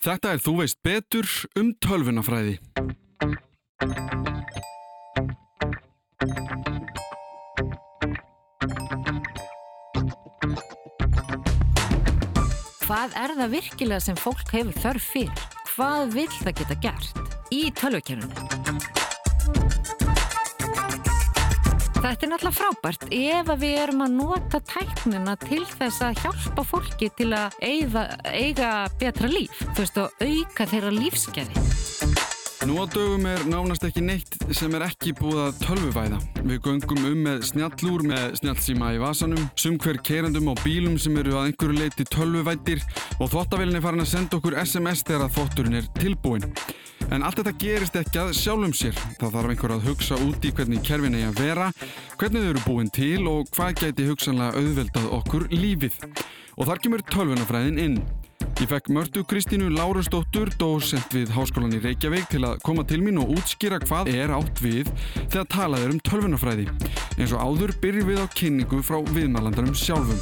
Þetta er Þú veist betur um tölvunafræði. Hvað er það virkilega sem fólk hefur þörf fyrir? Hvað vil það geta gert í tölvukernunum? Þetta er náttúrulega frábært ef við erum að nota tæknina til þess að hjálpa fólki til að eiga, eiga betra líf, veist, og auka þeirra lífsgerði. Nú á dögum er nánast ekki neitt sem er ekki búið að tölvuvæða. Við göngum um með snjallúr með snjallsíma í vasanum, sumhver kerandum á bílum sem eru að einhverju leiti tölvuvættir og þvóttavelinni farin að senda okkur SMS þegar að þvótturinn er tilbúin. En allt þetta gerist ekki að sjálfum sér. Það þarf einhver að hugsa út í hvernig kerfin eigi að vera, hvernig þau eru búin til og hvað gæti hugsanlega auðveldað okkur lífið. Og þar kemur tölvunafræðin inn. Ég fekk Mörtu Kristínu Lárusdóttur, dósent við Háskólan í Reykjavík til að koma til mín og útskýra hvað er átt við þegar talað er um tölvunafræði. Eins og áður byrjum við á kynningu frá viðmælandarum sjálfum.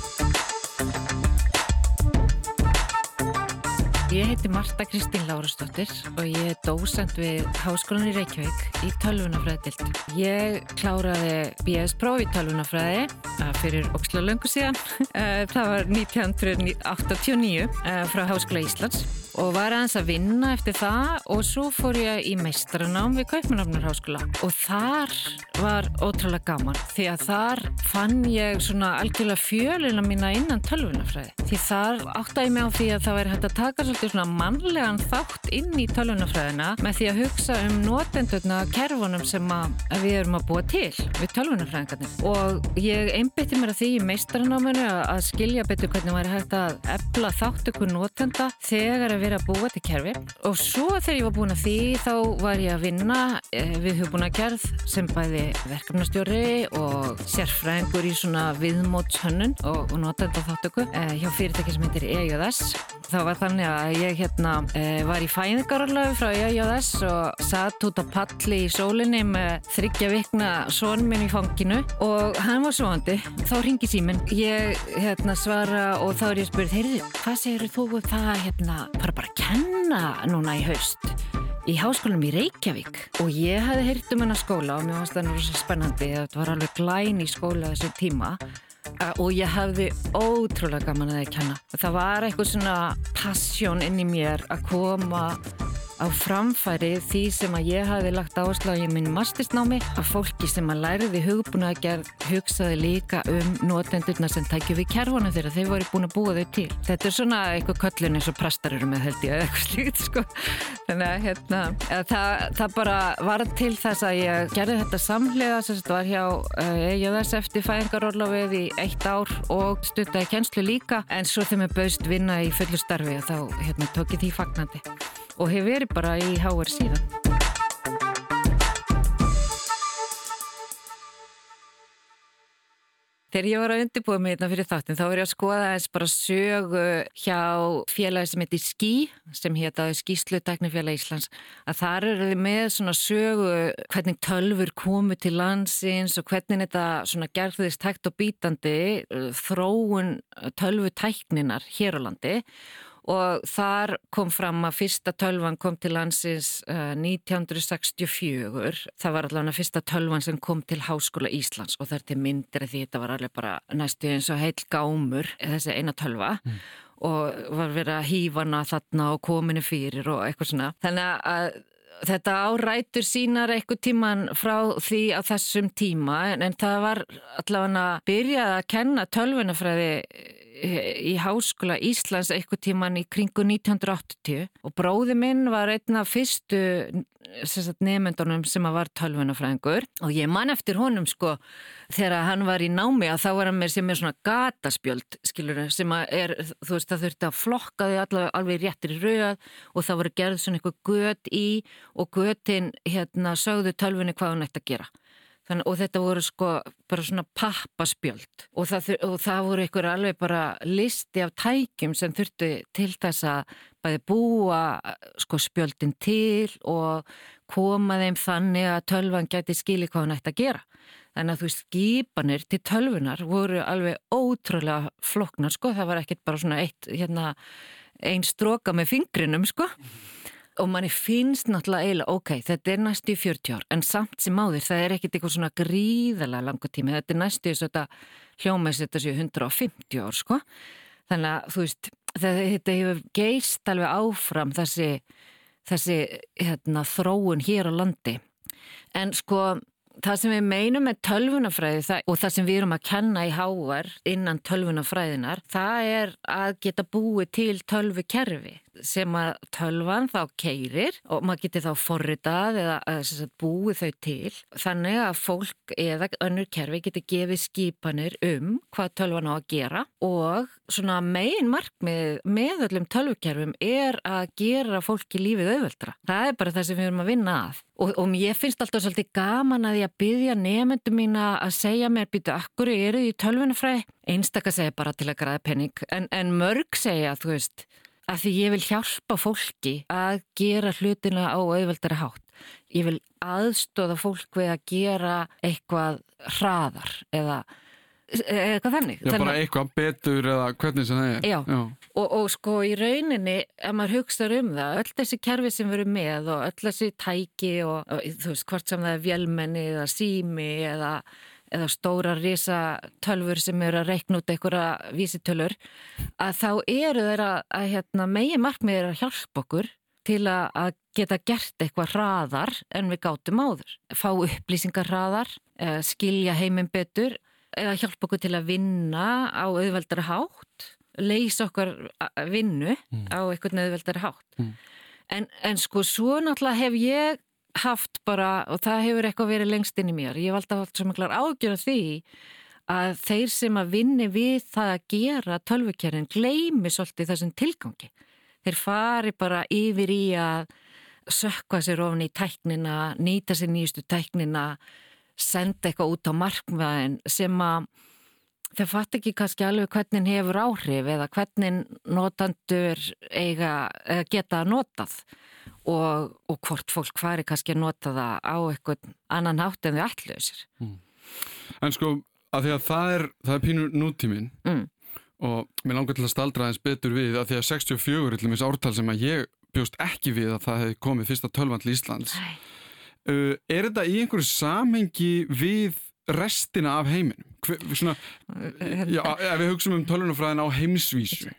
Ég heiti Marta Kristín Lárusdóttir og ég er dósent við Háskólan í Reykjavík í tölvunafræðild. Ég kláraði BS-próf í tölvunafræði eh, fyrir oksla löngu síðan. Eh, það var 1989 eh, frá Háskóla Íslands og var aðeins að vinna eftir það og svo fór ég í meistaranám við Kaupmannafnarháskóla og þar var ótrúlega gaman því að þar fann ég svona algjörlega fjölina mína innan tölvunafræði því þar áttaði mig á því að það væri hægt að taka svolítið svona mannlegan þátt inn í tölvunafræðina með því að hugsa um notendurna kerfunum sem við erum að búa til við tölvunafræðingarnir og ég einbytti mér að því í meistaranáminu að skilja betur hvernig væri hægt að efla þáttöku notenda þegar að verið að búa til kerfi og svo þegar ég var búin að því þá var ég að vinna eh, við hugbúnagerð sem bæði verkefnastjóri og sérfræðingur í svona viðmótshönnun og, og notenda þáttöku eh, hjá fyrirtæki sem heitir EJS. Það var þannig að ég hérna eh, var í fæðingaralöfu frá EJS og satt út á palli í sólinni með þryggja vikna són minn í fanginu og hann var svoandi. Þá ringi síminn. Ég hérna svara og þá er ég spurð, heyrðu, hvað segir þú um það hérna, bara bara að kenna núna í haust í háskólanum í Reykjavík. Og ég hefði heyrt um hennar skóla og mér fannst það náttúrulega spennandi þetta var alveg glæn í skóla þessu tíma. Og ég hefði ótrúlega gaman að það kenna. Það var eitthvað svona passjón inn í mér að koma á framfæri því sem að ég hafi lagt áherslu á ég minn mastersnámi að fólki sem að læriði hugbúna að gerð hugsaði líka um notendurna sem tækju við kjærvona þeirra þeir voru búin að búa þau til. Þetta er svona eitthvað köllun eins og prestar eru með held ég eða eitthvað slíkt sko. Þannig að hérna, það, það bara var til þess að ég gerði þetta samlega sem þetta var hjá EJS uh, eftir fæðingarorlofið í eitt ár og stuttaði kjenslu líka en svo þegar mér bauðst vinna í fullu starfi þá hérna, tók ég því fagnandi og hef verið bara í HR síðan. Þegar ég var að undirbúa mig hérna fyrir þáttin þá var ég að skoða eins bara sögu hjá félagi sem heitir Skí sem héttaði Skísluteknifélag Íslands að þar eru þið með svona sögu hvernig tölfur komu til landsins og hvernig þetta svona gerðist hægt og bítandi þróun tölvutækninar hér á landi og þar kom fram að fyrsta tölvan kom til landsins uh, 1964. Það var allavega fyrsta tölvan sem kom til Háskóla Íslands og það er til myndir því þetta var alveg bara næstu eins og heil gámur þessi eina tölva mm. og var verið að hýfa hana þarna og kominu fyrir og eitthvað svona. Þannig að Þetta árætur sínar eitthvað tíman frá því á þessum tíma en, en það var allavega að byrja að kenna tölvunafræði í Háskóla Íslands eitthvað tíman í kringu 1980 og bróði minn var einn af fyrstu nefndunum sem var tölvunafræðingur og ég man eftir honum sko þegar hann var í námi að þá var hann með sem er svona gataspjöld skilur sem að er, þú veist það þurfti að flokka þau allavega alveg réttir í rauð og það voru gerð svona eitthvað gött í og göttin hérna sögðu tölvunni hvað hann ætti að gera Þann, og þetta voru sko bara svona pappaspjöld og það, og það voru ykkur alveg bara listi af tækjum sem þurftu til þess að bæði búa sko spjöldin til og koma þeim þannig að tölvan gæti skili hvað hann ætti að gera. Þannig að þú veist, skipanir til tölvunar voru alveg ótrúlega floknar sko, það var ekkert bara svona eitt hérna einn stróka með fingrinum sko og manni finnst náttúrulega eiginlega ok, þetta er næstu í 40 ár en samt sem áður það er ekkit eitthvað svona gríðalega langa tími, þetta er næstu í þetta hljómaðs þetta séu 150 ár sko. Þannig að þú veist þetta hefur geist alveg áfram þessi, þessi hérna, þróun hér á landi. En sko það sem við meinum með tölvunafræði það, og það sem við erum að kenna í háar innan tölvunafræðinar það er að geta búið til tölvukerfi sem að tölvan þá keirir og maður getur þá forritað eða sagt, búið þau til þannig að fólk eða önnur kerfi getur gefið skipanir um hvað tölvan á að gera og svona megin markmið með öllum tölvukerfum er að gera fólki lífið auðveldra. Það er bara það sem við erum að vinna að og, og ég finnst alltaf svolítið gaman að ég að byggja nefndu mín að segja mér býtu akkur eru því tölvunafræði einstakar segja bara til að græða penning en, en mörg segja þú veist að því ég vil hjálpa fólki að gera hlutina á auðveldari hátt. Ég vil aðstóða fólk við að gera eitthvað hraðar eða eitthvað þannig. Já, bara eitthvað betur eða hvernig sem það er. Já, Já. Og, og sko í rauninni, ef maður hugsaður um það, öll þessi kerfi sem veru með og öll þessi tæki og, og þú veist hvort sem það er vjelmenni eða sími eða eða stóra risa tölfur sem eru að reikna út einhverja vísitölur að þá eru þeirra að hérna, megi markmið er að hjálpa okkur til að geta gert eitthvað hraðar en við gátum áður. Fá upplýsingar hraðar, eh, skilja heiminn betur eða hjálpa okkur til að vinna á auðveldara hátt, leysa okkar vinnu mm. á einhvern auðveldara hátt. Mm. En, en sko svo náttúrulega hef ég haft bara, og það hefur eitthvað verið lengst inn í mér, ég hef alltaf haft svo miklar ágjörð því að þeir sem að vinni við það að gera tölvukjærin gleimi svolítið þessum tilgangi. Þeir fari bara yfir í að sökka sér ofin í tæknina, nýta sér nýjustu tæknina, senda eitthvað út á markvæðin sem að þeir fatt ekki kannski alveg hvernig hefur áhrif eða hvernig notandur eiga, geta notað og, og hvort fólk hvari kannski að nota það á eitthvað annan hátt en þau ætluðu sér. Mm. En sko, að því að það er, það er pínur nútíminn mm. og mér langar til að staldra eins betur við að því að 64 er ártal sem að ég bjóst ekki við að það hefði komið fyrsta tölvan til Íslands. Uh, er þetta í einhverju samhengi við restina af heiminum? Hver, svona, já, ef við hugsaum um tölvunafræðin á heimsvísu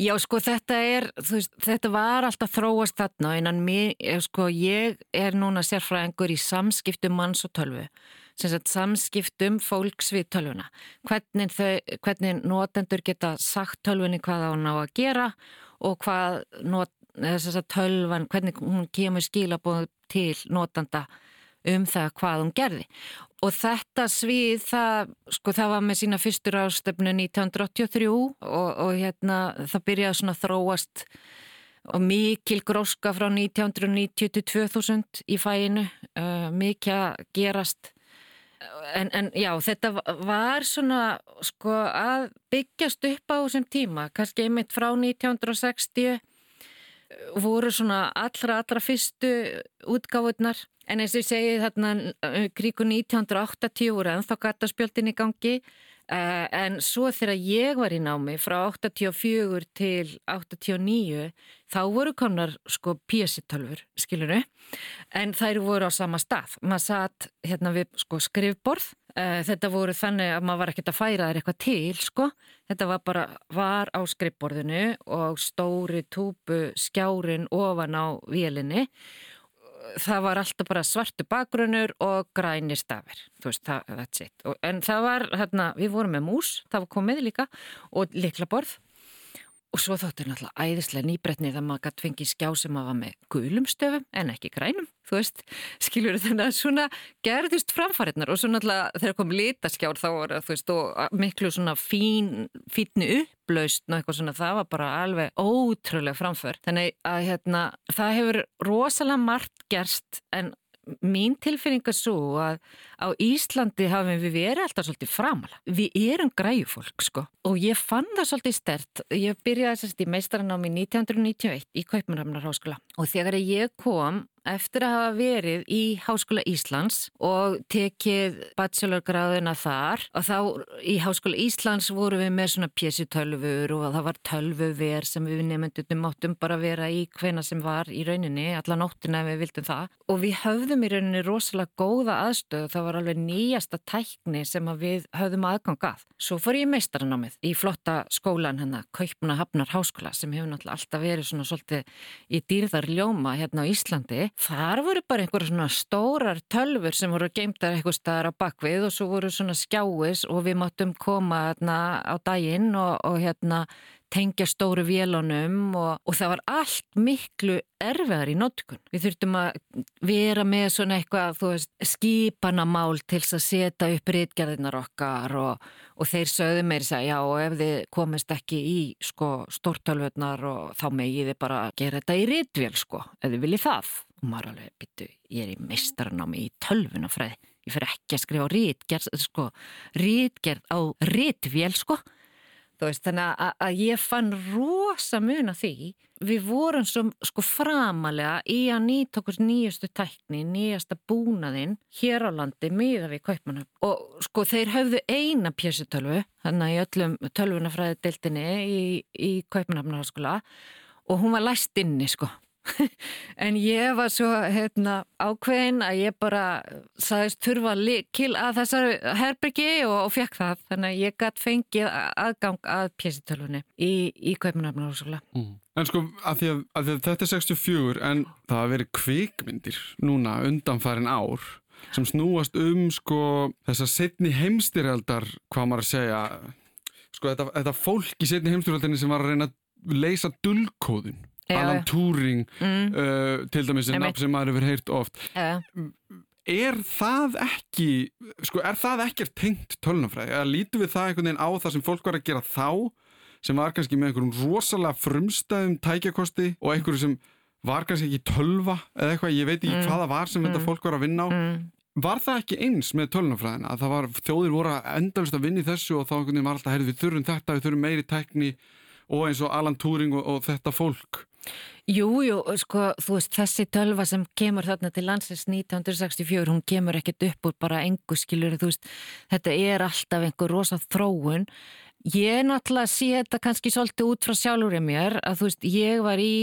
Já, sko, þetta er, veist, þetta var alltaf þróast þarna, en mér, sko, ég er núna sérfræðingur í samskiptum manns og tölvu, samskiptum fólks við tölvuna. Hvernig, þau, hvernig notendur geta sagt tölvunni hvað hún á að gera og hvað not, tölvan, hvernig hún kemur skilabóð til notanda um það hvað hún gerði. Og þetta svið það, sko, það var með sína fyrstur ástöfnu 1983 og, og hérna, það byrjaði svona þróast og mikil gróska frá 1990 til 2000 í fæinu uh, mikil að gerast. En, en já, þetta var svona sko að byggjast upp á þessum tíma, kannski einmitt frá 1960 voru svona allra allra fyrstu útgáðunar En eins og ég segi þarna uh, kríku 1980 voru ennþá gataspjöldin í gangi uh, en svo þegar ég var í námi frá 84 til 89 þá voru konar sko pjessitölfur, skiluru, en þær voru á sama stað. Maður satt hérna við sko skrifborð, uh, þetta voru þannig að maður var ekkert að færa þær eitthvað til sko, þetta var bara var á skrifborðinu og stóri túpu skjárin ofan á vélinni það var alltaf bara svartu bakgrunnur og grænir stafir, veist, það, en það var, hérna, við vorum með mús, það var komið líka og liklaborð Og svo þáttur náttúrulega æðislega nýbretni þegar maður gæti fengið skjá sem að var með gulum stöfum en ekki grænum, þú veist, skiljur þannig að svona gerðist framfæriðnar og svo náttúrulega þegar kom litaskjár þá var þú veist, og miklu svona fín, fítni upplaust og eitthvað svona, það var bara alveg ótrúlega framför. Þannig að hérna, það hefur rosalega margt gerst en mín tilfinning er svo að á Íslandi hafum við verið alltaf svolítið framala. Við erum græjufólk sko og ég fann það svolítið stert. Ég byrjaði sérst í meistarannámi 1991 í Kaupmannhamnar háskóla og þegar ég kom eftir að hafa verið í Háskóla Íslands og tekið bachelorgráðina þar og þá í Háskóla Íslands voru við með svona pjessitölfur og það var tölvuver sem við nefndum áttum bara að vera í hvena sem var í rauninni, alla nóttina við vildum það og við höfðum í rauninni rosalega góða aðstöð það var alveg nýjasta tækni sem við höfðum aðgangað. Svo fór ég meistaranámið í flotta skólan hennar, Kaupna Hafnar Háskóla sem hefur náttúrulega alltaf verið svona svolítið í dýrðar ljóma hérna á Íslandi þar voru bara einhverja svona stórar tölfur sem voru geimtar eitthvað staðar á bakvið og svo voru svona skjáis og við máttum koma hérna á daginn og, og hérna tengja stóru vélunum og, og það var allt miklu erfiðar í notkun. Við þurftum að vera með svona eitthvað, þú veist, skipanamál til að setja upp rítgerðinar okkar og, og þeir sögðu meiri segja, já, og ef þið komist ekki í, sko, stórtölvurnar og þá megið þið bara gera þetta í rítvél, sko, ef þið viljið það. Og maður alveg byttu, ég er í mistranámi í tölvunafræði, ég fyrir ekki að skrifa rítgerð, sko, rítgerð á rítvél, sko veist, þannig að, að ég fann rosa mun að því. Við vorum svo sko framalega í að nýta okkur nýjastu tækni, nýjasta búnaðinn hér á landi miða við kaupmanum og sko þeir höfðu eina pjessutölvu, þannig að í öllum tölvunafræði deiltinni í, í kaupmanafnarskóla og hún var læst inni sko en ég var svo hérna, ákveðin að ég bara sagðist þurfa líkil að þessar herbyrgi og, og fekk það. Þannig að ég gætt fengið aðgang að pjessitölunni í, í Kaupanarfnarhúsula mm. En sko að því að, að því að þetta er 64 en það hafa verið kvikmyndir núna undanfærin ár sem snúast um sko þessar setni heimstyrjaldar hvað maður að segja sko þetta, þetta fólk í setni heimstyrjaldinni sem var að reyna að leysa dullkóðun Alan Turing mm. uh, til dæmis en nafn sem maður hefur heyrt oft ja. er það ekki sko, er það ekkert tengt tölunafræði eða lítu við það einhvern veginn á það sem fólk var að gera þá sem var kannski með einhverjum rosalega frumstæðum tækjakosti og einhverju sem var kannski ekki tölva eða eitthvað, ég veit ekki mm. hvaða var sem mm. þetta fólk var að vinna á mm. Var það ekki eins með tölunafræðina að það var, þjóðir voru að endalust að vinna í þessu og þá einhvern veginn var alltaf, heyrðu við þurfum þetta, við þurfum meiri tekni og eins og Alan Turing og, og þetta fólk Jú, jú, sko, þú veist, þessi tölva sem kemur þarna til landsins 1964, hún kemur ekkert upp úr bara engu skilur, þú veist, þetta er alltaf einhver rosa þróun. Ég náttúrulega sé þetta kannski svolítið út frá sjálfur ég mér, að þú veist, ég var í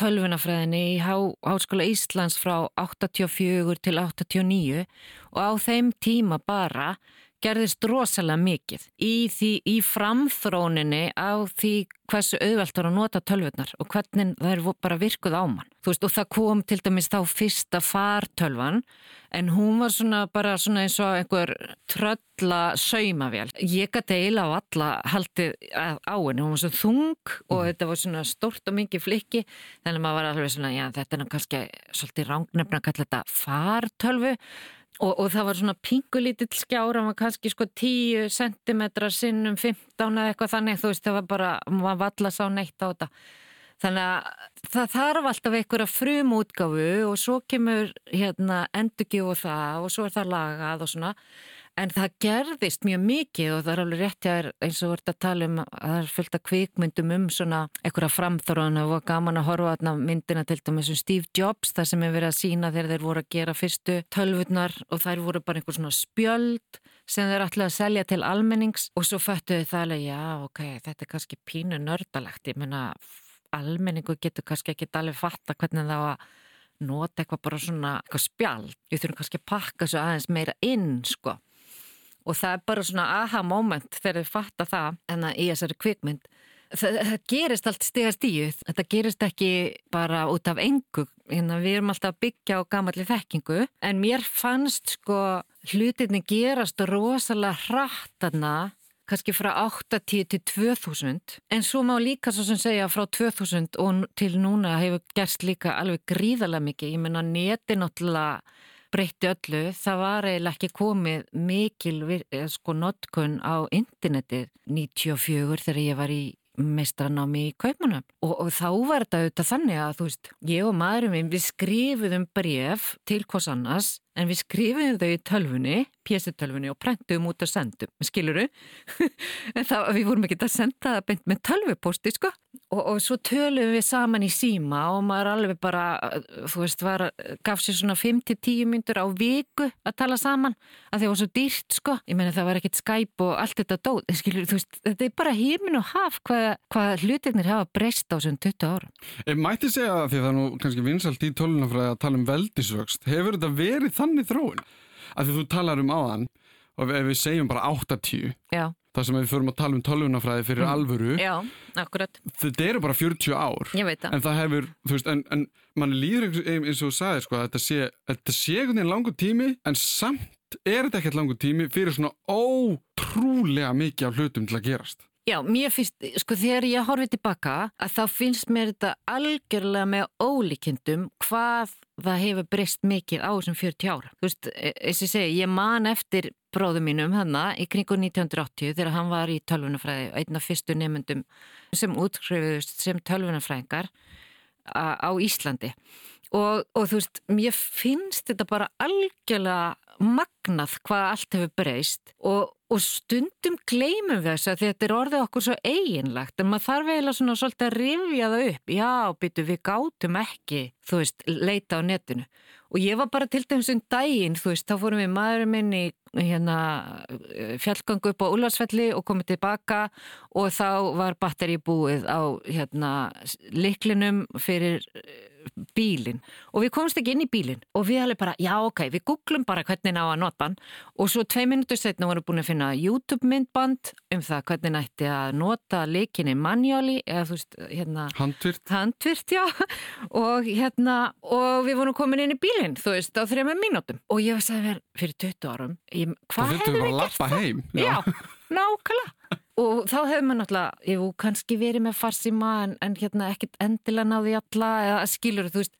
tölvunafræðinni í Há, Háskóla Íslands frá 84 til 89 og á þeim tíma bara gerðist rosalega mikið í, því, í framþróninni á því hversu auðvelt var að nota tölvurnar og hvernig það er bara virkuð á mann. Veist, og það kom til dæmis þá fyrsta fartölvan en hún var svona bara svona eins og einhver trölla saumavél. Ég gæti eila á alla haldið á henni, hún var svo þung og mm. þetta var svona stort og mikið flikki þannig að maður var alveg svona, já þetta er kannski svolítið rángnefna að kalla þetta fartölvu Og, og það var svona pingulítill skjár, hann var kannski sko 10 cm sinnum 15 eða eitthvað þannig, þú veist það var bara, maður valla sá neitt á þetta. Þannig að það þarf alltaf einhverja frum útgáfu og svo kemur hérna endurgjöf og það og svo er það lagað og svona. En það gerðist mjög mikið og það er alveg rétt hjá þér eins og verður að tala um að það er fullt af kvikmyndum um svona einhverja framþróðan og gaman að horfa aðna myndina til dæmis um Steve Jobs þar sem er verið að sína þegar þeir voru að gera fyrstu tölvurnar og þær voru bara einhver svona spjöld sem þeir ætlaði að selja til almennings og svo föttuðu það alveg já ok, þetta er kannski pínu nördalagt, ég menna almenningu getur kannski ekki alveg fatta hvernig það var nota eitthvað bara svona eitthvað spjald, við þurfum kannski að pakka svo aðeins meira inn sko og það er bara svona aha moment þegar þið fatta það en að í þessari kvikmynd. Það, það gerist allt stegast í þetta gerist ekki bara út af engu. Hérna, við erum alltaf að byggja á gamalli þekkingu. En mér fannst sko hlutinni gerast rosalega hrattarna kannski frá 8-10 til 2000 en svo má líka svo sem segja frá 2000 og til núna hefur gerst líka alveg gríðarlega mikið. Ég menna neti náttúrulega breytti öllu, það var eiginlega ekki komið mikil eh, sko notkun á internetið 94 þegar ég var í meistranámi í kaupunum og, og þá var þetta auðvitað þannig að þú veist, ég og maðurum við skrifuðum bref til hvers annars en við skrifum þau í tölfunni, pjessitölfunni og prentum út og sendum, skiluru en það, við vorum ekki að senda það beint með tölvuposti sko. Og, og svo tölum við saman í síma og maður alveg bara, þú veist, var, gaf sér svona 5-10 myndur á viku að tala saman, að það var svo dýrt sko, ég menna það var ekkert Skype og allt þetta dót, skiluru, þú veist, þetta er bara hímin og haf hvað, hvað hlutirnir hafa breyst á þessum 20 ára. Mætti segja það því það er nú kannski vinsalt í tölunafræði þannig þróun? Af því þú talar um áðan og ef við segjum bara 80 Já. þar sem við förum að tala um tölvunafræði fyrir mm. alvöru Já, Þetta eru bara 40 ár En það hefur, þú veist, en, en mann líður eins og þú sagði sko þetta sé, þetta sé einhvern veginn langur tími en samt er þetta ekkert langur tími fyrir svona ótrúlega mikið af hlutum til að gerast Já, mér finnst, sko þegar ég horfið tilbaka að þá finnst mér þetta algjörlega með ólíkindum hvað það hefur breyst mikið á þessum 40 ára. Þú veist, e, eins og segi, ég man eftir bróðum mínum hanna í kringu 1980 þegar hann var í tölvunafræði, einn af fyrstu nefnundum sem útskrifuðust sem tölvunafræðingar á Íslandi. Og, og þú veist, mér finnst þetta bara algjörlega magnað hvað allt hefur breyst og, og stundum gleymum við þess að þetta er orðið okkur svo eiginlegt en maður þarf eiginlega svona svolítið að rifja það upp. Já, byttu við gátum ekki þú veist, leita á netinu. Og ég var bara til dæmis um daginn þú veist, þá fórum við maðurinn minn í hérna fjallgangu upp á Úlvarsfelli og komið tilbaka og þá var batteri búið á hérna liklinum fyrir bílinn. Og við komumst ekki inn í bílinn. Og við alveg bara, já ok, við googlum bara hvernig ná að nota hann. Og svo tvei minútur setna vorum við búin að finna YouTube myndband um það hvernig nætti að nota leikinni manjóli eða þú veist, hérna Handvirt Handvirt, já. Og hérna, og við vorum komin inn í bílinn þú veist, á þrejum mínútum. Og ég veist að er fyrir 20 árum hvað hefur við gert það? Heim, já, já nákvæmlega og þá hefur maður náttúrulega, jú, kannski verið með farsíma en, en hérna ekkert endilega náði alla eða skilur, þú veist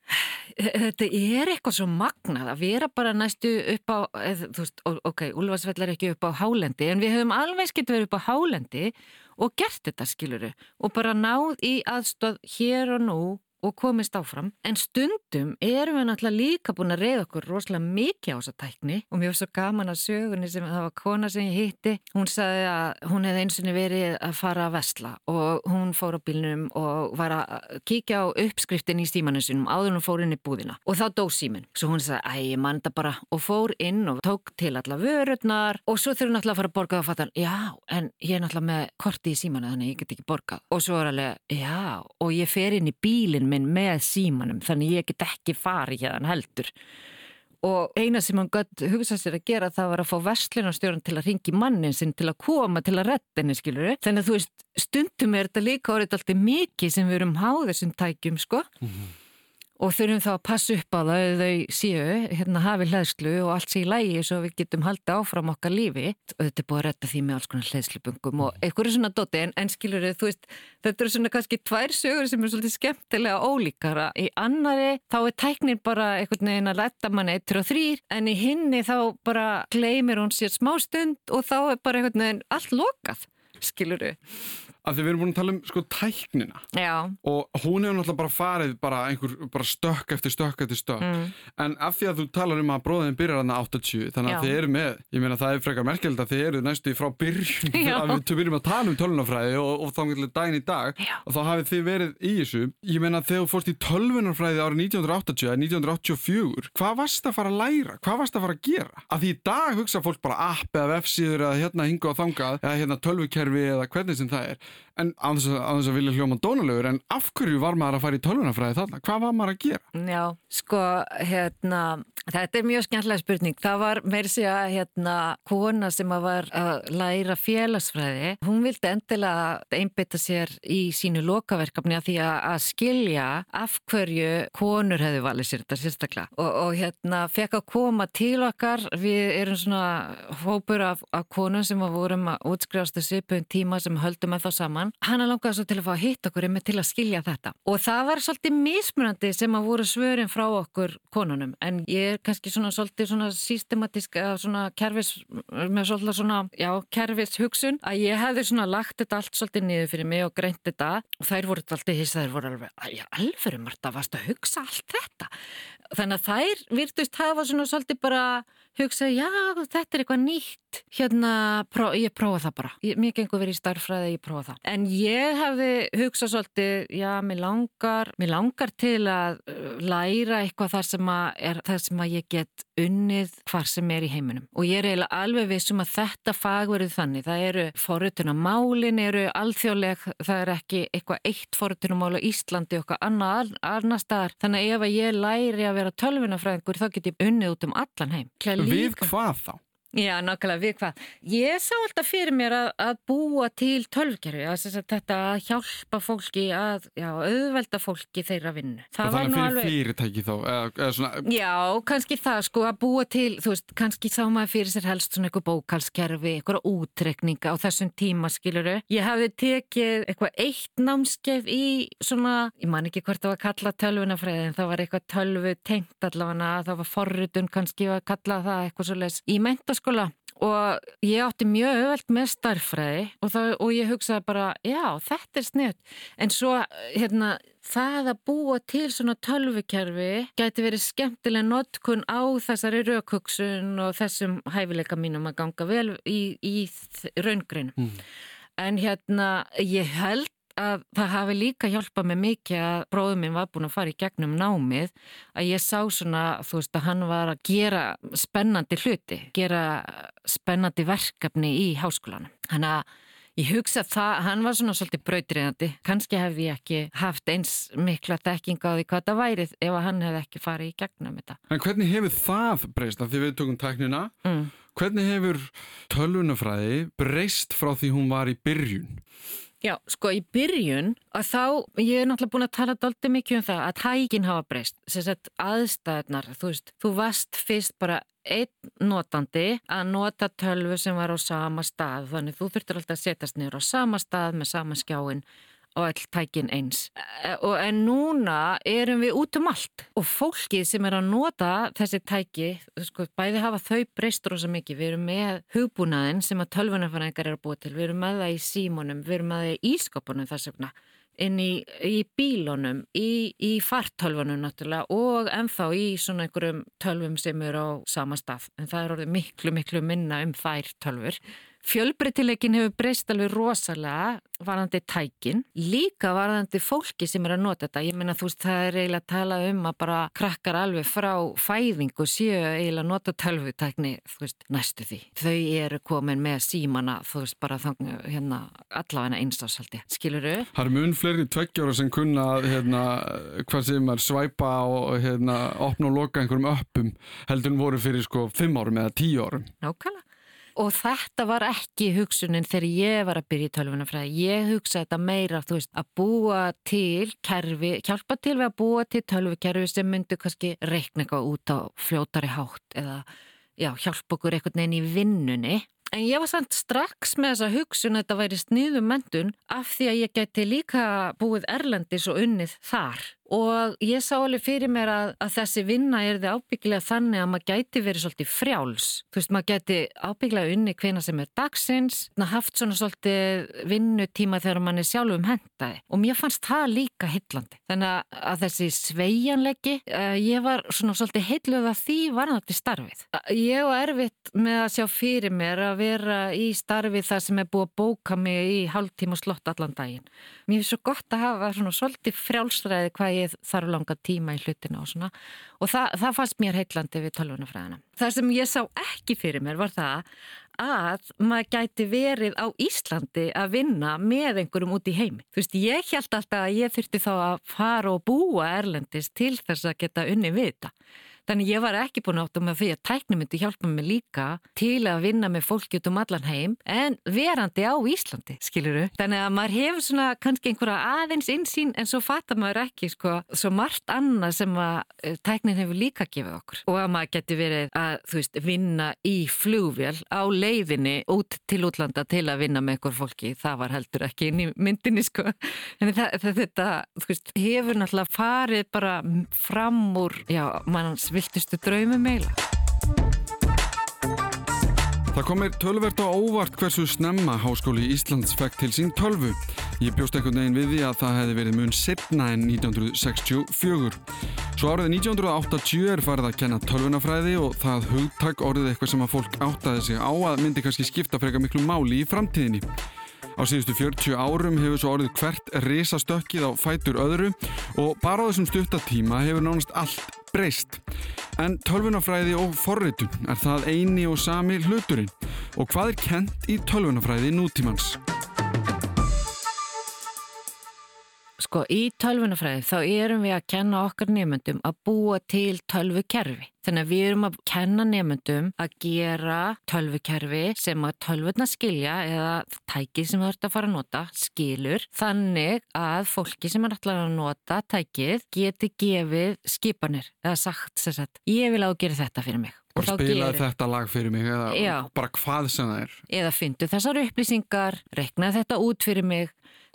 þetta er eitthvað svo magnað að vera bara næstu upp á eð, þú veist, ok, Ulfarsvell er ekki upp á hálendi en við höfum alveg skilt verið upp á hálendi og gert þetta, skiluru og bara náð í aðstöð hér og nú og komist áfram. En stundum erum við náttúrulega líka búin að reyða okkur rosalega mikið á þessa tækni og mér var svo gaman að sögunni sem það var kona sem ég hitti. Hún sagði að hún hefði eins og verið að fara að vestla og hún fór á bílnum og var að kíkja á uppskriftin í símanu sinum áður hún fór inn í búðina og þá dó símin. Svo hún sagði að ég manda bara og fór inn og tók til alla vörurnar og svo þurfum náttúrulega að fara að borga og fatta já en ég er náttúrulega með korti í símanu þannig ég get ekki borgað og svo er alveg já og ég fer inn í bílin minn með símanum þannig ég get ekki farið hérna heldur. Og eina sem hann gött hugsa sér að gera það var að fá vestlunarstjórn til að ringi mannin sinn til að koma til að retta henni skiluru þannig að þú veist stundum er þetta líka orðið alltaf mikið sem við erum háðið þessum tækjum sko. Mm -hmm og þurfum þá að passa upp á það að þau séu, hérna hafi hlæðslu og allt sé í lægi svo við getum haldið áfram okkar lífi. Og þetta er búið að retta því með alls konar hlæðslubungum og er svona doti en, en skilur þau, þú veist, þetta eru svona kannski tvær sögur sem er svolítið skemmtilega ólíkara. Í annari þá er tæknir bara einhvern veginn að letta manni eittur og þrýr en í hinni þá bara gleymir hún sér smá stund og þá er bara einhvern veginn allt lokað, skilur þau að við erum búin að tala um sko tæknina. Já. og hún hefur náttúrulega bara farið bara einhver bara stökk eftir stökk eftir stökk. Mm. en af því að þú talar um að bróðin byrjar aðna 80 þannig að þið eru með, ég meina það er frekar merkjöld að þið eru næstu frá byrjun að við byrjum að tala um tölvunarfræði og, og þá getur daginn í dag Já. og þá hafið þið verið í þessu. Ég meina þegar þú fórst í tölvunarfræði árið 1980 eða 1984 hvað varst að fara að læra, hvað varst að fara að gera? Að því í dag hugsa fólk bara app eða websíður eða hérna hinga og þangað eða hérna tölvukerfi eða hvernig sem það er en á þess að, að vilja hljóma dónulegur en af hverju var maður að fara í tölvunafræði þarna? Hvað var maður að gera? Já, sko, hérna þetta er mjög skemmtilega spurning. Það var meir sig að hérna kona sem að var að læra félagsfræði hún vildi endilega einbytta sér í sínu lokaverkefni að því að, að skilja af hverju konur hefðu valið sér þetta sérstaklega og, og hérna fekk að koma til okkar við erum svona hópur af, af konum sem að vorum að þessu upp um tíma sem höldum að þá saman hann langaði svo til að fá að hitta okkur með til að skilja þetta. Og það var svolítið mismunandi sem að voru svörin frá okkur konunum. En ég er kannski svona svolítið svona systematísk eða svona kervis með svolítið svona, já, kervis hugsun að ég hefði svona lagt þetta allt svolítið niður fyrir mig og greint þetta. Og þær voru alltaf hins þær voru alveg, já, alveg Marta, varst að hugsa allt þetta? Þannig að þær virtust hafa svona svolítið bara hugsaði, já, þetta er eitthvað nýtt. Hérna, pró, ég prófa það bara. Ég, mér gengur verið í starfræði, ég prófa það. En ég hefði hugsað svolítið já, mér langar, mér langar til að uh, læra eitthvað þar sem að er það sem að ég get unnið hvar sem er í heiminum. Og ég er eiginlega alveg vissum að þetta fag verið þannig, það eru forutuna málin eru alþjóðleg, það er ekki eitthvað eitt forutuna mál á Íslandi eitthvað annað annar staðar, þannig ef að ég læri að vera tölvunafræðingur þá get ég unnið út um allan heim Við hvað þá? Já, nákvæmlega, við hvað? Ég sá alltaf fyrir mér að, að búa til tölvkerfi, að þetta að hjálpa fólki að, já, auðvelda fólki þeirra vinnu. Það, það var nú alveg... fyrirtæki þá, eða, eða svona... Já, kannski það, sko, að búa til, þú veist, kannski sá maður fyrir sér helst svona eitthvað bókalskerfi, eitthvað útrekninga á þessum tíma, skiluru. Ég hafði tekið eitthvað eitt námskeið í svona, ég man ekki hvort það var að kalla tölvunafræði, en það var eitthvað tölvu tengt allavega, það var forrutun kannski að kalla það eitthvað svo les í mentaskóla mentaskóla og ég átti mjög öðvöld með starfræði og, það, og ég hugsaði bara, já, þetta er sniðt. En svo, hérna, það að búa til svona tölvukerfi gæti verið skemmtilega notkun á þessari raukugsun og þessum hæfileika mínum að ganga vel í, í raungrinu. Mm. En hérna, ég held að það hafi líka hjálpað mig mikið að bróðum minn var búin að fara í gegnum námið að ég sá svona, þú veist, að hann var að gera spennandi hluti, gera spennandi verkefni í háskólanum. Hann að Ég hugsa að það, hann var svona svolítið brautriðandi. Kanski hef ég ekki haft eins mikla dekking á því hvað það værið ef hann hef ekki farið í gegnum þetta. En hvernig hefur það breyst? Því við tökum tæknina. Mm. Hvernig hefur tölvunafræði breyst frá því hún var í byrjun? Já, sko í byrjun að þá, ég er náttúrulega búin að tala doldið mikið um það að tækin hafa breyst, sem sagt aðstæðnar, þú veist, þú varst fyrst bara einn notandi að nota tölvu sem var á sama stað, þannig þú þurftur alltaf að setjast niður á sama stað með sama skjáin og all tækin eins. E, og en núna erum við út um allt og fólkið sem er að nota þessi tæki, sko, bæði hafa þau breyst rosa mikið. Við erum með hugbúnaðin sem að tölvunarfæringar eru að búa til. Við erum með það í símónum, við erum með það í ískopunum þess vegna inn í, í bílunum, í, í fartölvunum náttúrulega og ennþá í svona einhverjum tölvum sem eru á sama stað. En það er orðið miklu, miklu minna um þær tölvur. Fjölbreytileikin hefur breyst alveg rosalega varðandi tækin, líka varðandi fólki sem er að nota þetta. Ég meina þú veist það er eiginlega að tala um að bara krakkar alveg frá fæðingu séu eiginlega að nota tölvutækni þú veist næstu því. Þau eru komin með símana þú veist bara þannig hérna allavega einstafsaldi. Skilur þau? Það er mun fleiri tveggjára sem kunna hérna hvað sem er svæpa og hérna opna og loka einhverjum öppum heldur en voru fyrir sko fimm árum eða tíu árum. Nákvæmlega. Og þetta var ekki hugsunin þegar ég var að byrja í tölvunafræði. Ég hugsa þetta meira, veist, að búa til kerfi, hjálpa til við að búa til tölvukerfi sem myndu kannski reikna eitthvað út á fljótari hátt eða já, hjálpa okkur einhvern veginn í vinnunni. En ég var samt strax með þessa hugsun að þetta væri sniðum mentun af því að ég geti líka búið Erlendis og unnið þar og ég sá alveg fyrir mér að, að þessi vinna er þið ábyggilega þannig að maður gæti verið svolítið frjáls. Þú veist, maður gæti ábyggilega unni hvena sem er dagsins, haft svona svolítið vinnutíma þegar mann er sjálf um hendaði og mér fannst það líka hillandi. Þannig að þessi sveianleggi, uh, ég var svona svolítið hilluð að því varðandi starfið. Ég var erfitt með að sjá fyrir mér að vera í starfið þar sem er búið að bóka mig í hálftíma slott allan daginn. Mér ég þarf langa tíma í hlutina og svona og það, það fannst mér heitlandi við tölvunafræðina. Það sem ég sá ekki fyrir mér var það að maður gæti verið á Íslandi að vinna með einhverjum út í heimi. Þú veist, ég held alltaf að ég þurfti þá að fara og búa Erlendis til þess að geta unni við þetta. Þannig ég var ekki búin átt um að því að tækni myndi hjálpa mig líka til að vinna með fólki út um allan heim en verandi á Íslandi, skiluru. Þannig að maður hefur svona kannski einhverja aðeins insýn en svo fattar maður ekki sko svo margt annað sem að eh, tæknin hefur líka gefið okkur. Og að maður geti verið að, þú veist, vinna í flugvél á leiðinni út til útlanda til að vinna með einhver fólki. Það var heldur ekki inn í myndinni sko. En það, þetta, þú veist, hefur náttúrulega farið bara fram úr, já, manns viltustu draumi meila. Það komir tölvert á óvart hversu snemma Háskóli Íslands fekk til sín tölvu. Ég bjóst einhvern veginn við því að það hefði verið mun setna en 1964. Svo árið 1980 er farið að kenna tölvunafræði og það hugtak orðið eitthvað sem að fólk áttaði sig á að myndi kannski skipta freka miklu máli í framtíðinni. Á síðustu 40 árum hefur svo orðið hvert risastökkið á fætur öðru og bara á þessum stuttatíma hefur nánast allt breyst. En tölvunafræði og forritun er það eini og sami hluturinn og hvað er kent í tölvunafræði nútímans? Sko í tölvunafræði þá erum við að kenna okkar nefnendum að búa til tölvukerfi. Þannig að við erum að kenna nefnendum að gera tölvukerfi sem að tölvuna skilja eða tækið sem þú ert að fara að nota skilur. Þannig að fólki sem er alltaf að nota tækið geti gefið skipanir eða sagt sér sett ég vil að gera þetta fyrir mig. Og spilaði þetta lag fyrir mig eða Já. bara hvað sem það er. Eða fyndu þessar upplýsingar, reknaði þetta út fyrir mig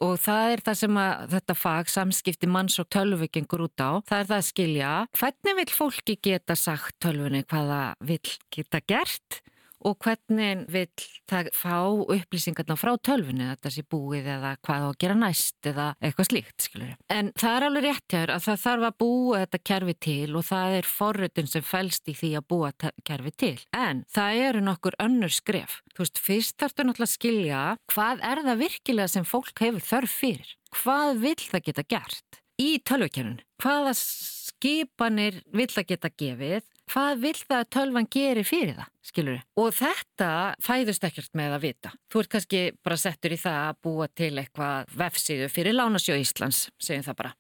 og það er það sem að þetta fag samskipti manns og tölvu gengur út á. Það er það að skilja hvernig vil fólki geta sagt tölvunni hvaða vil geta gert og hvernig vil það fá upplýsingarna frá tölvunni þetta sé búið eða hvað á að gera næst eða eitthvað slíkt, skilur. En það er alveg rétt hjá þér að það þarf að búa þetta kerfi til og það er forröðun sem fælst í því að búa kerfi til. En það eru nokkur önnur skref. Þú veist, fyrst þarfstu náttúrulega að skilja hvað er það virkilega sem fólk hefur þörf fyrir? Hvað vil það geta gert í tölvukerfinu? Hvaða skipanir vil það geta gefið? Hvað vil það að tölvan geri fyrir það, skilur þið? Og þetta fæðust ekkert með að vita. Þú ert kannski bara settur í það að búa til eitthvað vefsíðu fyrir Lánasjó Íslands, segjum það bara.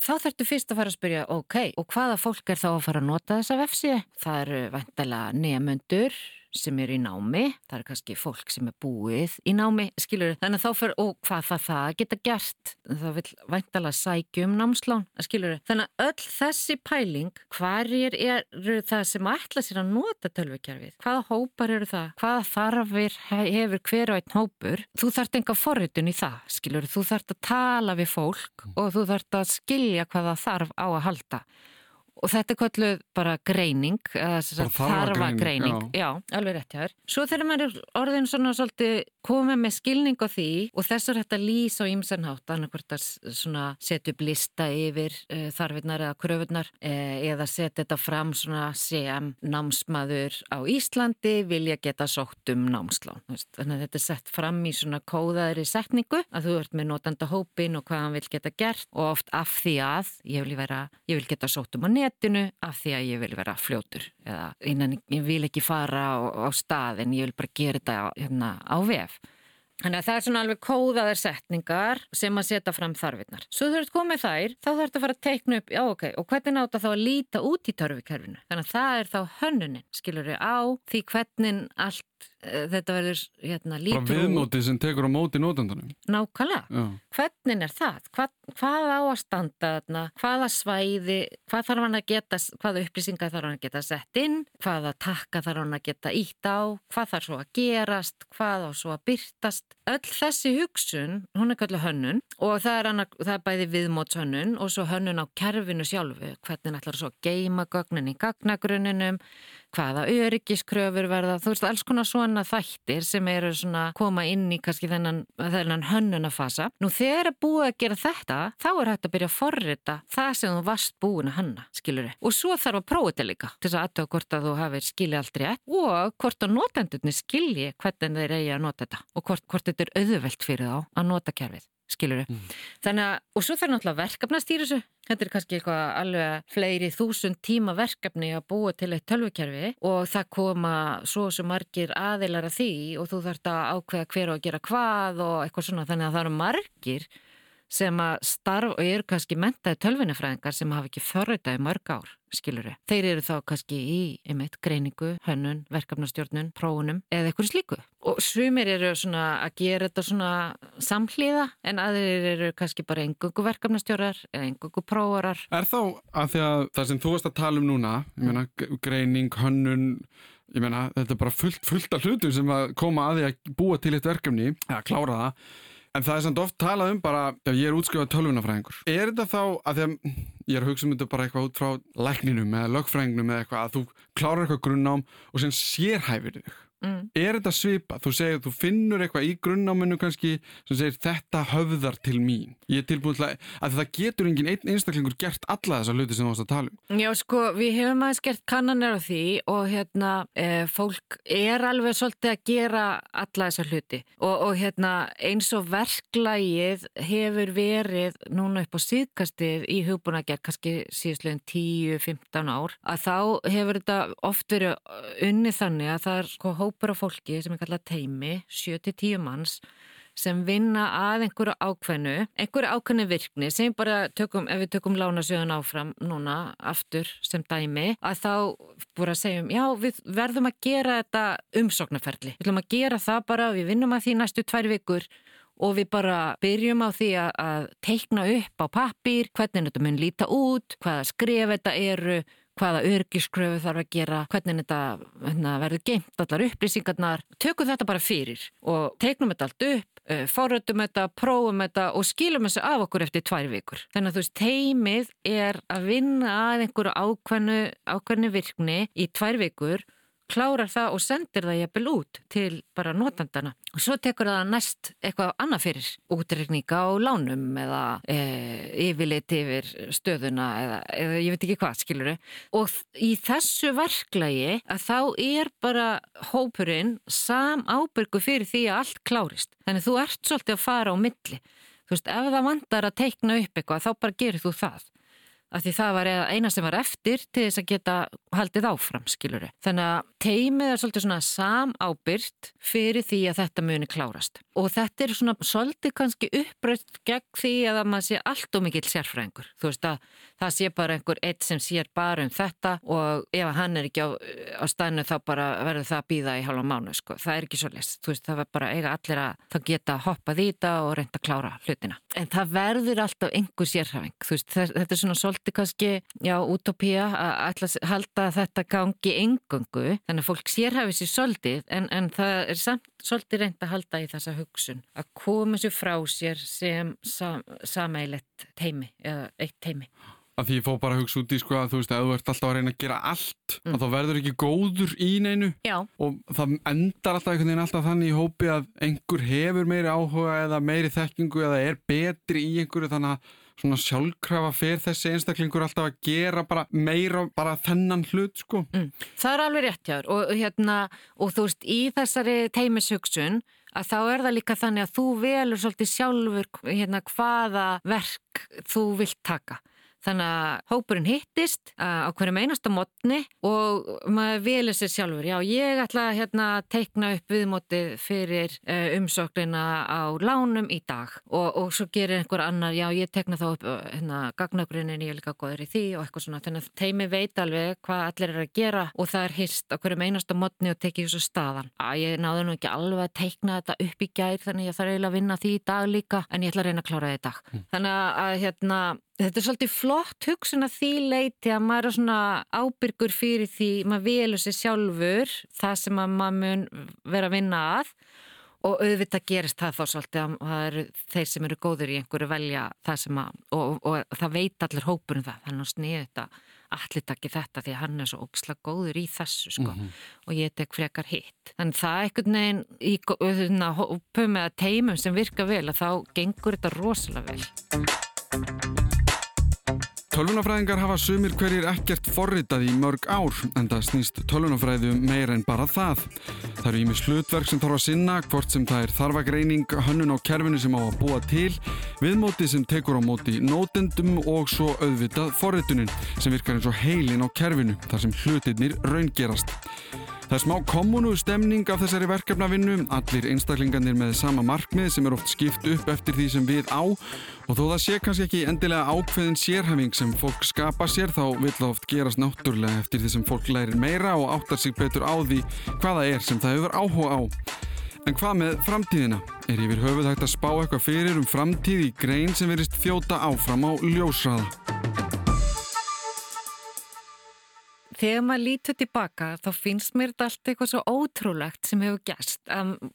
Þá þurftu fyrst að fara að spyrja, ok, og hvaða fólk er þá að fara að nota þessa vefsíðu? Það eru vantala nefnundur, sem er í námi, það er kannski fólk sem er búið í námi, skilur þannig að þá fyrir, og hvað það það geta gert? Það vil væntala sækjum námslán, skilur þannig að öll þessi pæling, hverjir eru það sem ætla sér að nota tölvikerfið, hvaða hópar eru það? Hvaða þarfir hefur hver og einn hópur, þú þart enga forritun í það, skilur, þú þart að tala við fólk og þú þart að skilja hvaða þarf á að halda Og þetta er kvölduð bara greining, þarfa greining, já, alveg rétt hjá þér. Svo þegar maður er orðin svona svolítið komið með skilning á því og þess er þetta lýs á ímsennhátt, annarkvært að setja upp lista yfir uh, þarfinnar eða kröfunnar uh, eða setja þetta fram sem námsmaður á Íslandi vilja geta sótt um námslán. Þannig að þetta er sett fram í svona kóðaðri setningu að þú ert með notanda hópin og hvað hann vil geta gert og oft af því að ég vil, vera, ég vil geta sótt um að netinu af því að ég vil vera fljótur eða innan ég vil ekki fara á, á stað en ég vil bara gera þetta hérna, á vef. Þannig að það er svona alveg kóðaðar setningar sem að setja fram þarfinnar. Svo ert komið þær, þá þetta að fara að teikna upp, já ok, og hvernig nátt að þá að líta út í törfikerfinu. Þannig að það er þá hönnunin, skilur við á því hvernig allt Eh, þetta verður hérna lítur Bara viðmótið sem tekur á móti nótandunum Nákvæmlega, hvernig er það? Hvað, hvað á að standa þarna? Hvaða svæði, hvað þarf hann að geta hvaða upplýsingar þarf hann að geta sett inn? Hvaða takka þarf hann að geta ítt á? Hvað þarf svo að gerast? Hvað á svo að byrtast öll þessi hugsun, hún er kallu hönnun og það er, hana, það er bæði viðmótshönnun og svo hönnun á kerfinu sjálfu hvernig ætlar svo að geima gögnin í gagnagruninum hvaða öryggiskröfur verða, þú veist, alls konar svona þættir sem eru svona koma inn í kannski þennan, þennan hönnunafasa. Nú þegar er búið að gera þetta, þá er hægt að byrja að forrita það sem þú varst búin að hanna, skilur þið. Og svo þarf að prófa þetta líka, til þess að aðtöða hvort að þú hafið skilja allt rétt og hvort að notendurni skilji hvernig þeir eigi að nota þetta og hvort, hvort þetta er auðvelt fyrir þá að nota kerfið skilur þau. Mm. Þannig að, og svo þarf náttúrulega verkefna að stýra þessu. Þetta er kannski eitthvað alveg fleiri þúsund tíma verkefni að búa til eitt tölvukerfi og það koma svo sem margir aðilar að því og þú þarfst að ákveða hver og að gera hvað og eitthvað svona. Þannig að það eru margir sem að starf og eru kannski mentaði tölvinafræðingar sem hafa ekki förröytaði mörg ár, skiluru. Þeir eru þá kannski í, einmitt, greiningu, hönnun, verkefnastjórnun, prófunum eða eitthvað slíku. Og sumir eru svona að gera þetta svona samhlýða en aðrir eru kannski bara engungu verkefnastjórar eða engungu prófarar. Er þá að því að það sem þú varst að tala um núna, ég meina, greining, hönnun, ég meina, þetta er bara fullt, fullt af hlutum sem að koma að því að búa til eitt verkefni, eða klára það En það er samt oft talað um bara, ég er útskrifað tölvunafræðingur. Er þetta þá að að ég er að hugsa um þetta bara eitthvað út frá lækninum eða lögfræðingnum eða eitthvað að þú klárar eitthvað grunnám og sem sérhæfir þig Mm. Er þetta svipa? Þú segir, þú finnur eitthvað í grunnáminu kannski sem segir þetta höfðar til mín. Ég er tilbúin til að, að það getur engin einn einstaklingur gert alla þessa hluti sem þú varst að tala um. Já, sko, við hefum aðeins gert kannanir á því og hérna, e, fólk er alveg svolítið að gera alla þessa hluti og, og hérna, eins og verklægið hefur verið núna upp á síðkastið í hugbúnagerð, kannski síðustleginn 10-15 ár, að þá hefur þetta oft verið unni þannig að það er sko hópur af fólki sem er kallað teimi, 7-10 manns sem vinna að einhverju ákveðnu, einhverju ákveðnu virkni sem bara tökum, ef við tökum lánasjöðun áfram núna aftur sem dæmi, að þá búið að segjum, já við verðum að gera þetta umsóknarferli, við ætlum að gera það bara, við vinnum að því næstu tvær vikur og við bara byrjum á því að teikna upp á pappir, hvernig þetta mun líta út, hvaða skref þetta eru, hvaða örgiskröfu þarf að gera, hvernig þetta hérna, verður geimt allar upplýsingarnar. Tökum þetta bara fyrir og teiknum þetta allt upp, eh, forröndum þetta, prófum þetta og skilum þessu af okkur eftir tvær vikur. Þannig að þú veist, teimið er að vinna að einhverju ákveðnu, ákveðnu virkni í tvær vikur klárar það og sendir það jæfnvel út til bara notandana og svo tekur það næst eitthvað annað fyrir útrekninga á lánum eða e, yfirleitt yfir stöðuna eða, eða ég veit ekki hvað skiluru og í þessu verklagi að þá er bara hópurinn sam ábyrgu fyrir því að allt klárist. Þannig þú ert svolítið að fara á milli. Þú veist ef það vandar að teikna upp eitthvað þá bara gerir þú það af því það var eina sem var eftir til þess að geta haldið áfram, skiluru. Þannig að teimið er svolítið svona samábyrgt fyrir því að þetta muni klárast. Og þetta er svona svolítið kannski uppbröðt gegn því að maður sé allt og mikill sérfræðingur. Þú veist að það sé bara einhver eitt sem sér bara um þetta og ef hann er ekki á, á stæðinu þá bara verður það að býða í halva mánu, sko. Það er ekki svo list. Þú veist, það verður bara eiga allir að það geta hoppað í þetta og reynda að klára hlutina. En það verður alltaf einhver sérfræðing. Svolítið kannski, já, utopía að ætla að halda að þetta gangi engungu, þannig að fólk sérhæfi sér svolítið, en, en það er samt svolítið reynd að halda í þessa hugsun að koma sér frá sér sem sam, sameilett teimi eða eitt teimi. Að því ég fó bara að hugsa út í sko að þú veist að þú ert alltaf að reyna að gera allt mm. að þá verður ekki góður í neinu Já. og það endar alltaf einhvern veginn alltaf þannig í hópi að einhver hefur meiri áhuga eða meiri þekkingu eða er betri í einhverju þannig að svona sjálfkrafa fyrir þessi einstaklingur alltaf að gera bara meira bara þennan hlut sko. Mm. Það er alveg rétt jáður og, hérna, og þú veist í þessari teimishugsun að þá er það líka þannig að þú velur svolítið sjálfur hérna, hvaða verk þú vilt taka. Þannig að hópurinn hittist á hverjum einasta mótni og maður velur sér sjálfur. Já, ég ætla að hérna, teikna upp viðmótið fyrir uh, umsóknina á lánum í dag og, og svo gerir einhver annar, já, ég teikna þá upp hérna, gagnagrunin, ég er líka góður í því og eitthvað svona. Þannig að teimi veit alveg hvað allir er að gera og það er hist á hverjum einasta mótni og tekið þessu staðan. Að ég náðu nú ekki alveg að teikna þetta upp í gær þannig ég þarf eiginlega að vinna því í dag líka en ég ætla að reyna að klára þetta. Mm. Þannig að hérna Þetta er svolítið flott hugsun að því leiti að maður er svona ábyrgur fyrir því maður velur sér sjálfur það sem að maður mun vera að vinna að og auðvitað gerist það þá svolítið að það eru þeir sem eru góður í einhverju velja það sem að og, og, og það veit allir hópurinn það þannig að sniði þetta allir takki þetta því að hann er svo ógislega góður í þessu sko mm -hmm. og ég tek frekar hitt. Þannig það er einhvern veginn í hópum eða teimum sem virka vel að þá gengur þetta rosalega vel. Tölvunafræðingar hafa sumir hverjir ekkert forritað í mörg ár en það snýst tölvunafræðu um meira en bara það. Það eru ími slutverk sem þarf að sinna, hvort sem það er þarfagreining, hönnun á kerfinu sem á að búa til, viðmóti sem tekur á móti nótendum og svo auðvitað forritunin sem virkar eins og heilin á kerfinu þar sem hlutirnir raungerast. Það er smá kommunu stemning af þessari verkefnavinnu, allir einstaklingarnir með sama markmið sem er oft skipt upp eftir því sem við á og þó það sé kannski ekki endilega ákveðin sérhæfing sem fólk skapa sér þá vil það oft gerast náttúrlega eftir því sem fólk lærir meira og áttar sig betur á því hvaða er sem það hefur áhuga á. En hvað með framtíðina? Er yfir höfuð hægt að spá eitthvað fyrir um framtíð í grein sem verist þjóta áfram á ljósraða? Þegar maður lítur tilbaka þá finnst mér þetta allt eitthvað svo ótrúlegt sem hefur gæst.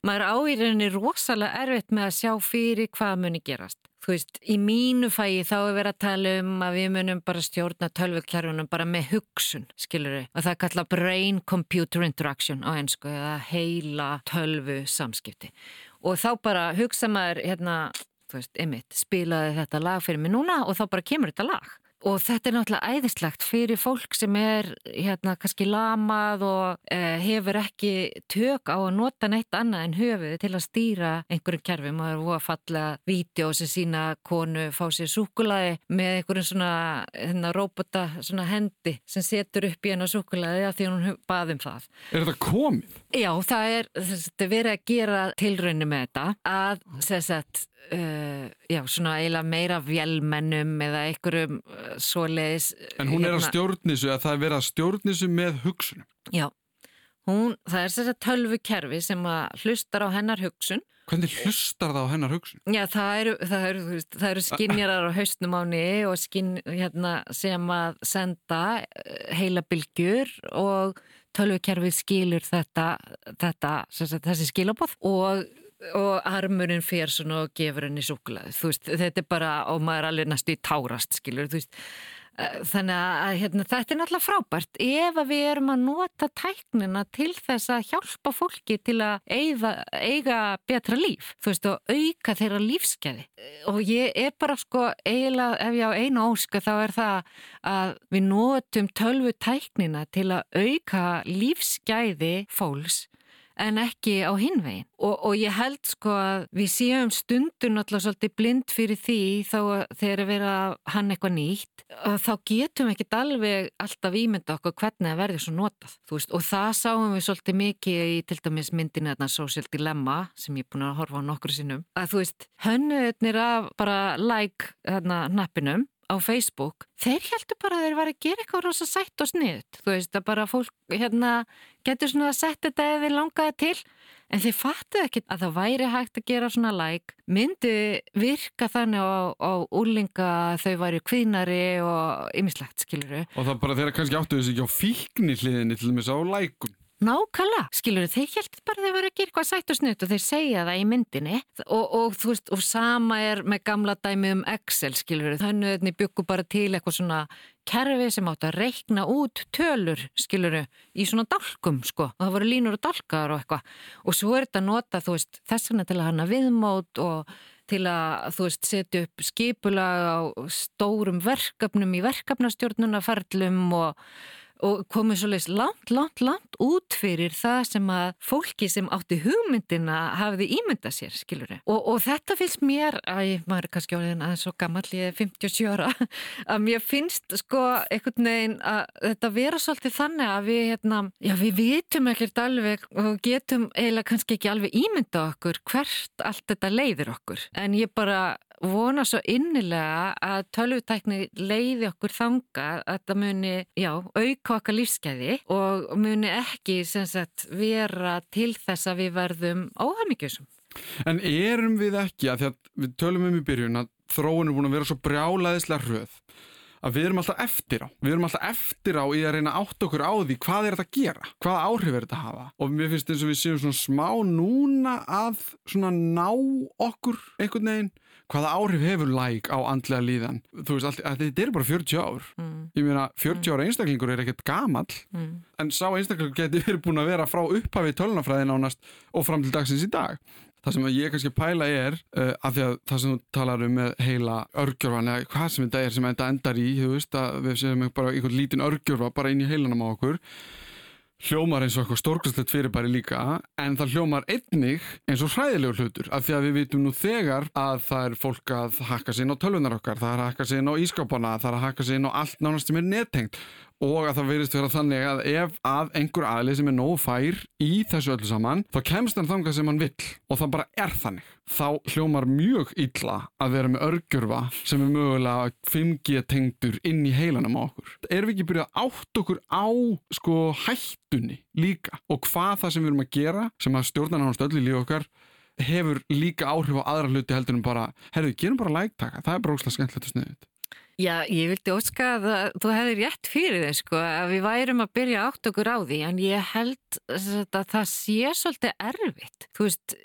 Maður áýrinni rosalega erfitt með að sjá fyrir hvað muni gerast. Þú veist, í mínu fæi þá er verið að tala um að við munum bara stjórna tölvuklarfunum bara með hugsun, skilur við. Og það er kallað brain computer interaction á ennsku eða heila tölvu samskipti. Og þá bara hugsa maður, hérna, þú veist, Emmitt, spilaði þetta lag fyrir mig núna og þá bara kemur þetta lag. Og þetta er náttúrulega æðislegt fyrir fólk sem er hérna kannski lamað og eh, hefur ekki tök á að nota neitt annað en höfuð til að stýra einhverjum kerfum. Það er að falla vídeo sem sína konu fá sér súkulaði með einhverjum svona hérna, robota svona hendi sem setur upp í hennar súkulaði að því hún baðum það. Er þetta komið? Já, það er, er verið að gera tilrauninu með þetta að, sem sagt, Uh, já, eiginlega meira vélmennum eða einhverjum uh, svoleiðis En hún hérna, er að stjórnisu, að það er verið að stjórnisu með hugsunum. Já, hún, það er þess að tölvu kerfi sem hlustar á hennar hugsun. Hvernig hlustar það á hennar hugsun? Já, það eru, það eru, það eru skinjarar á haustnum áni og skinn hérna, sem að senda eh, heila bylgjur og tölvukerfið skilur þetta, þetta þessi skilabóð og og armurinn fyrir svona og gefur henni súkulæði, þú veist, þetta er bara og maður er alveg næstu í tárast, skilur þú veist, þannig að hérna, þetta er náttúrulega frábært. Ef við erum að nota tæknina til þess að hjálpa fólki til að eiga, eiga betra líf, veist, og auka þeirra lífskeiði og ég er bara sko, eiginlega, ef ég á einu óska þá er það að við notum tölvu tæknina til að auka lífskeiði fólks en ekki á hinvegin. Og, og ég held sko að við séum stundun alltaf svolítið blind fyrir því þá þegar við erum að hann eitthvað nýtt, þá getum við ekkit alveg alltaf ímynda okkur hvernig það verður svo notað. Veist, og það sáum við svolítið mikið í til dæmis myndinu þarna Social Dilemma sem ég er búin að horfa á nokkru sinnum. Að þú veist, hönnuðnir af bara like þarna nappinum á Facebook, þeir heldur bara að þeir var að gera eitthvað rosa sætt og sniðt þú veist að bara fólk hérna getur svona að setja þetta eða þeir langaði til. En þeir fattu ekki að það væri hægt að gera svona like. Myndi virka þannig á, á úrlinga þau væri kvínari og ymmislegt skiluru og það bara þeirra kannski áttu þessi ekki á fíkni hliðinni til þess að á likeum Nákalla, skilur þeir heldur bara þeir var að gera eitthvað sætt og snutt og þeir segja það í myndinni. Og, og þú veist, og sama er með gamla dæmi um Excel, skilur þannig að byggu bara til eitthvað svona kerfi sem átt að reikna út tölur, skilur í svona dálkum, sko, og það voru línur og dálkar og eitthvað, og svo er þetta að nota þú veist, þess vegna til að hana viðmót og til að, þú veist, setja upp skipulag á stórum verkefnum í verkefnastjórnunarferlum og og komið svolítið langt, langt, langt út fyrir það sem að fólki sem átti hugmyndina hafiði ímynda sér, skilur þau. Og, og þetta finnst mér, að maður er kannski áriðin aðeins svo gammal, ég er 57 ára, að mér finnst sko einhvern veginn að þetta vera svolítið þannig að við, hérna, já við vitum ekkert alveg og getum eiginlega kannski ekki alveg ímynda okkur hvert allt þetta leiðir okkur. En ég bara vona svo innilega að tölvutækni leiði okkur þanga að það muni, já, auka okkar lífskeiði og muni ekki sagt, vera til þess að við verðum óhæmyggjusum. En erum við ekki, að því að við tölum um í byrjun að þróun er búin að vera svo brjálaðislega hröð að við erum alltaf eftir á. Við erum alltaf eftir á í að reyna átt okkur á því hvað er þetta að gera, hvað áhrif er þetta að hafa. Og mér finnst eins og við séum svona smá núna að svona ná okkur einhvern veginn hvaða áhrif hefur læk á andlega líðan þú veist, allt, þetta er bara 40 ár mm. ég meina, 40 mm. ára einstaklingur er ekkert gamal mm. en sá einstaklingur getur verið búin að vera frá upphafið tölunafræðin ánast og fram til dagsins í dag það sem ég kannski pæla er uh, af því að það sem þú talar um með heila örgjörfan eða hvað sem þetta er sem þetta endar í þú veist, að við séum bara einhvern lítinn örgjörfa bara inn í heilanum á okkur hljómar eins og eitthvað stórkastlegt fyrirbæri líka en það hljómar einnig eins og hræðilegur hlutur af því að við vitum nú þegar að það er fólk að hakka sér inn á tölvunar okkar það er að hakka sér inn á ískápana, það er að hakka sér inn á allt nánast sem er nettengt og að það verist vera þannig að ef að einhver aðlið sem er nógu fær í þessu öllu saman, þá kemst hann þangað sem hann vill og það bara er þannig þá hljómar mjög illa að vera með örgjörfa sem er mögulega 5G tengdur inn í heilanum á okkur. Erum við ekki byrjað átt okkur á sko hættunni líka og hvað það sem við erum að gera sem að stjórna náttúrulega öll í lífa okkar hefur líka áhrif á aðra hluti heldur en bara, herru, gerum bara lægtaka, það er bara óslægt skemmtilegt og sniðið. Já, ég vildi óska að þú hefði rétt fyrir þau sko að við værum að byrja átt okkur á því en ég held að það sé svolítið erfitt, þú veist,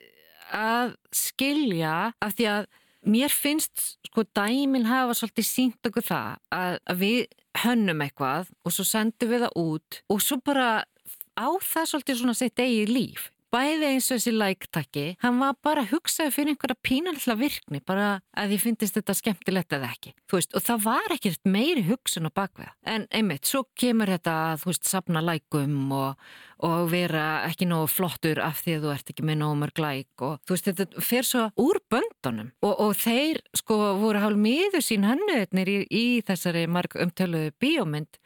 að skilja af því að mér finnst sko dæmin hafa svolítið sínt okkur það að, að við hönnum eitthvað og svo sendum við það út og svo bara á það svolítið svona sitt eigið líf bæði eins og þessi læktakki, hann var bara hugsaði fyrir einhverja pínallega virkni, bara að ég finnist þetta skemmtilegt eða ekki. Veist, og það var ekkert meiri hugsun á bakveða. En einmitt, svo kemur þetta að, þú veist, sapna lækum og, og vera ekki nógu flottur af því að þú ert ekki með nógu mörg læk og þú veist, þetta fer svo úr böndunum og, og þeir sko voru hálf miður sín hannuðnir í, í þessari marg umtöluðu bíómynd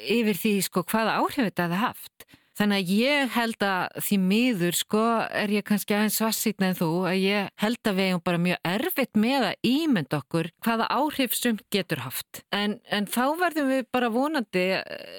yfir því sko hvaða áhrif þetta hefði haft. Þannig að ég held að því miður sko er ég kannski aðeins svarsýtna en þú að ég held að við erum bara mjög erfitt með að ímynd okkur hvaða áhrif sem getur haft. En, en þá verðum við bara vonandi,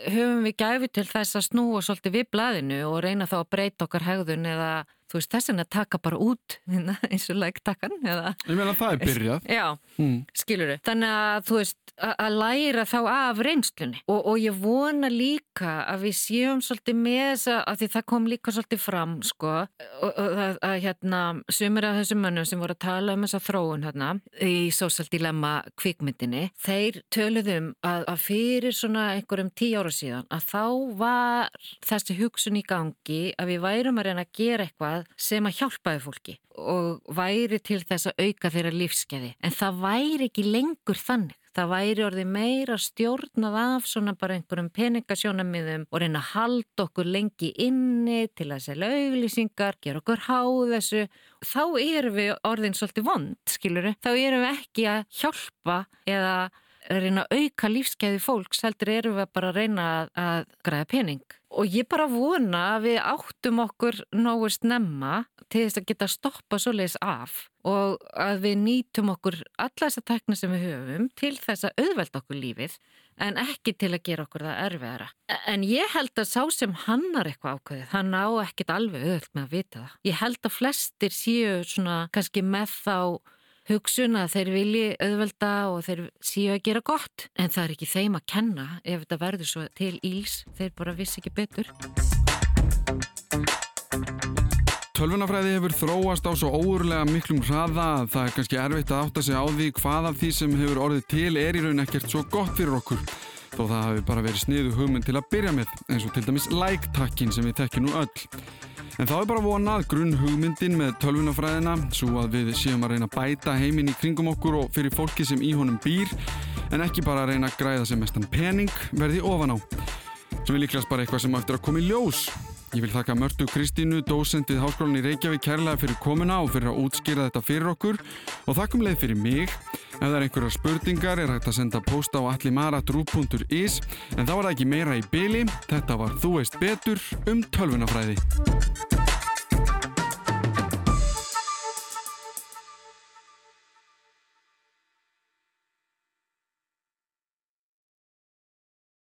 höfum við gæfi til þess að snúa svolítið við blaðinu og reyna þá að breyta okkar hegðun eða þú veist þess að taka bara út hérna, eins og lægtakkan ég meina það er byrjað. Já, mm. skilur þau þannig að þú veist að læra þá af reynslunni. Og, og ég vona líka að við séum svolítið með þess að því það kom líka svolítið fram sko og, og að, að hérna sumir af þessum mönnum sem voru að tala um þessa þróun hérna í Social Dilemma kvikmyndinni þeir töluðum að, að fyrir svona einhverjum tíu ára síðan að þá var þessi hugsun í gangi að við værum að reyna að gera eitthvað sem að hjálpaði fólki og væri til þess að auka þeirra lífskeiði. En það væri ekki lengur þannig. Það væri orðið meira stjórnað af svona bara einhverjum peningasjónamiðum og reyna að halda okkur lengi inni til að selja auglýsingar, gera okkur háð þessu. Þá erum við orðin svolítið vond, skiluru. Þá erum við ekki að hjálpa eða reyna að auka lífskeiði fólks heldur erum við bara að reyna að, að græða pening. Og ég bara vona að við áttum okkur nógu snemma til þess að geta stoppa svo leiðis af og að við nýtum okkur alla þessa tekna sem við höfum til þess að auðvelda okkur lífið en ekki til að gera okkur það erfiðara. En ég held að sá sem hannar eitthvað ákveðið, hann á ekkit alveg auðvöld með að vita það. Ég held að flestir séu svona kannski með þá hugsun að þeir vilji auðvelda og þeir síu að gera gott. En það er ekki þeim að kenna ef þetta verður svo til íls þeir bara vissi ekki betur. Tölvunafræði hefur þróast á svo óurlega miklum hraða að það er kannski erfitt að átta sig á því hvað af því sem hefur orðið til er í raun ekkert svo gott fyrir okkur. Þó það hafi bara verið sniðu hugmynd til að byrja með eins og til dæmis like-takkin sem við tekjum nú öll En þá er bara vonað grunn hugmyndin með tölvunafræðina svo að við séum að reyna að bæta heiminn í kringum okkur og fyrir fólki sem í honum býr en ekki bara að reyna að græða sem mestan pening verði ofan á. Sem er líklegast bara eitthvað sem eftir að koma í ljós. Ég vil þakka Mörtu Kristínu, dósend við Háskólan í Reykjavík kærlega fyrir komuna og fyrir að útskýra þetta fyrir okkur og þakkum leið fyrir mig. Ef það er einhverjar spurningar er hægt að senda posta á allimara.ru.is en þá var það ekki meira í byli. Þetta var Þú veist betur um tölvunafræði.